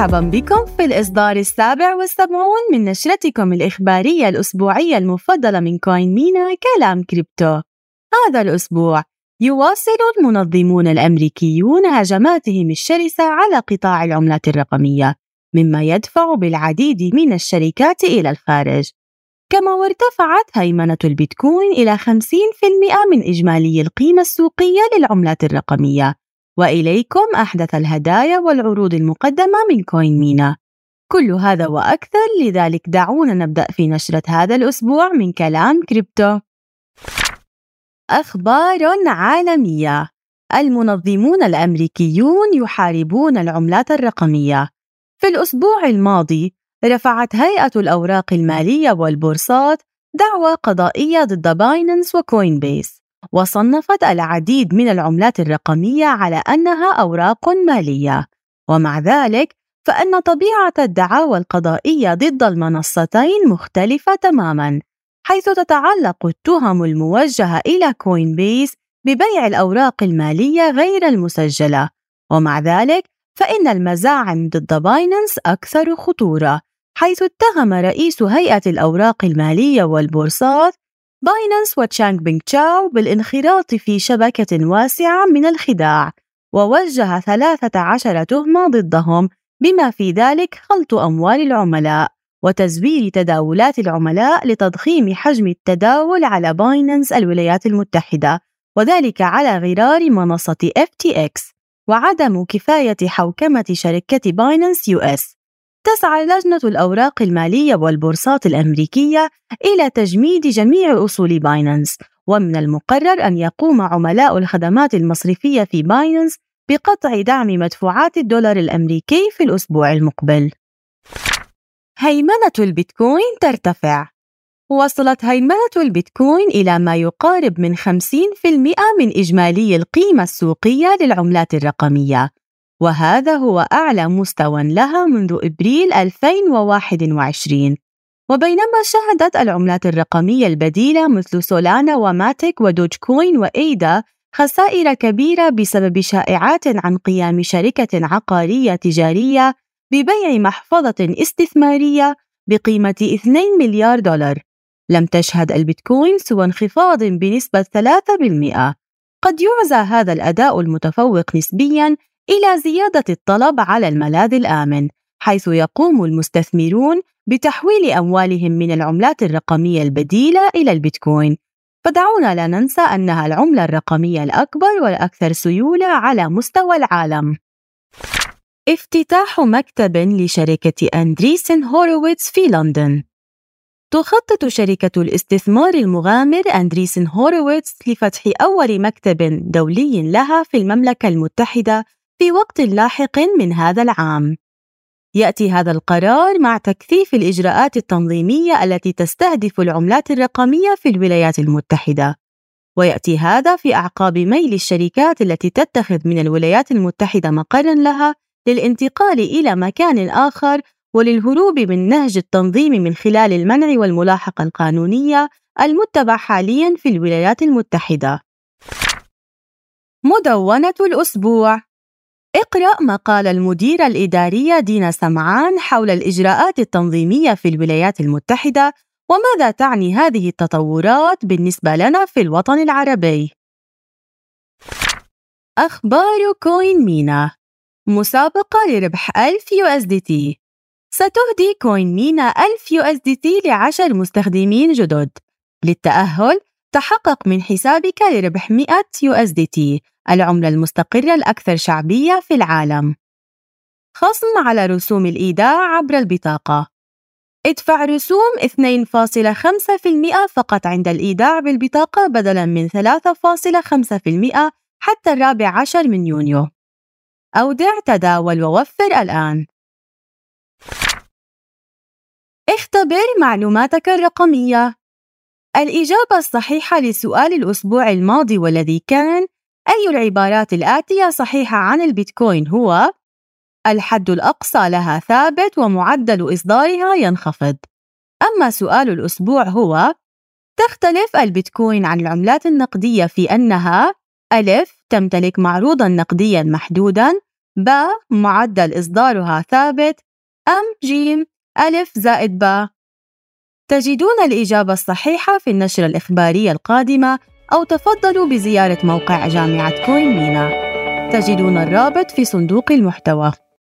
مرحبا بكم في الإصدار السابع والسبعون من نشرتكم الإخبارية الأسبوعية المفضلة من كوين مينا كلام كريبتو. هذا الأسبوع يواصل المنظمون الأمريكيون هجماتهم الشرسة على قطاع العملات الرقمية مما يدفع بالعديد من الشركات إلى الخارج. كما وارتفعت هيمنة البيتكوين إلى 50% من إجمالي القيمة السوقية للعملات الرقمية. وإليكم أحدث الهدايا والعروض المقدمة من كوين مينا. كل هذا وأكثر لذلك دعونا نبدأ في نشرة هذا الأسبوع من كلام كريبتو. أخبار عالمية. المنظمون الأمريكيون يحاربون العملات الرقمية. في الأسبوع الماضي رفعت هيئة الأوراق المالية والبورصات دعوى قضائية ضد بايننس وكوين بيس وصنفت العديد من العملات الرقمية على أنها أوراق مالية. ومع ذلك فإن طبيعة الدعاوى القضائية ضد المنصتين مختلفة تماماً حيث تتعلق التهم الموجهة إلى كوين بيس ببيع الأوراق المالية غير المسجلة. ومع ذلك فإن المزاعم ضد بايننس أكثر خطورة حيث اتهم رئيس هيئة الأوراق المالية والبورصات Binance وتشانغ بينغ تشاو بالانخراط في شبكة واسعة من الخداع ووجه 13 تهمة ضدهم. بما في ذلك خلط أموال العملاء وتزوير تداولات العملاء لتضخيم حجم التداول على Binance الولايات المتحدة وذلك على غرار منصة FTX وعدم كفاية حوكمة شركة Binance US تسعى لجنة الأوراق المالية والبورصات الأمريكية إلى تجميد جميع أصول Binance ومن المقرر أن يقوم عملاء الخدمات المصرفية في Binance بقطع دعم مدفوعات الدولار الأمريكي في الأسبوع المقبل. هيمنة البيتكوين ترتفع. وصلت هيمنة البيتكوين إلى ما يقارب من 50% من إجمالي القيمة السوقية للعملات الرقمية. وهذا هو أعلى مستوى لها منذ إبريل 2021 وبينما شهدت العملات الرقمية البديلة مثل سولانا وماتيك ودوج كوين وإيدا خسائر كبيرة بسبب شائعات عن قيام شركة عقارية تجارية ببيع محفظة استثمارية بقيمة 2 مليار دولار. لم تشهد البيتكوين سوى انخفاض بنسبة 3% قد يعزى هذا الأداء المتفوق نسبياً إلى زيادة الطلب على الملاذ الآمن، حيث يقوم المستثمرون بتحويل أموالهم من العملات الرقمية البديلة إلى البيتكوين. فدعونا لا ننسى أنها العملة الرقمية الأكبر والأكثر سيولة على مستوى العالم. افتتاح مكتب لشركة Andreessen Horowitz في لندن تخطط شركة الاستثمار المغامر Andreessen Horowitz لفتح أول مكتب دولي لها في المملكة المتحدة في وقت لاحق من هذا العام. يأتي هذا القرار مع تكثيف الإجراءات التنظيمية التي تستهدف العملات الرقمية في الولايات المتحدة. ويأتي هذا في أعقاب ميل الشركات التي تتخذ من الولايات المتحدة مقرا لها للانتقال إلى مكان آخر وللهروب من نهج التنظيم من خلال المنع والملاحقة القانونية المتبع حاليا في الولايات المتحدة. مدونة الأسبوع اقرأ مقال المديرة الإدارية دينا سمعان حول الإجراءات التنظيمية في الولايات المتحدة وماذا تعني هذه التطورات بالنسبة لنا في الوطن العربي. أخبار CoinMENA. مسابقة لربح 1000 USDT. ستهدي كوين مينا 1000 يو إس دي تي لعشر مستخدمين جدد. للتأهل تحقق من حسابك لربح 100 USDT العملة المستقرة الأكثر شعبية في العالم. خصم على رسوم الإيداع عبر البطاقة. ادفع رسوم 2.5% فقط عند الإيداع بالبطاقة بدلاً من 3.5% حتى الرابع عشر من يونيو. أودع تداول ووفر الآن. اختبر معلوماتك الرقمية. الإجابة الصحيحة لسؤال الأسبوع الماضي والذي كان أي العبارات الآتية صحيحة عن البيتكوين هو؟ الحد الأقصى لها ثابت ومعدل إصدارها ينخفض. أما سؤال الأسبوع هو تختلف البيتكوين عن العملات النقدية في أنها ألف تمتلك معروضا نقديا محدودا ب معدل إصدارها ثابت أم ج ألف زائد ب تجدون الإجابة الصحيحة في النشرة الإخبارية القادمة أو تفضلوا بزيارة موقع جامعة كوين مينا تجدون الرابط في صندوق المحتوى.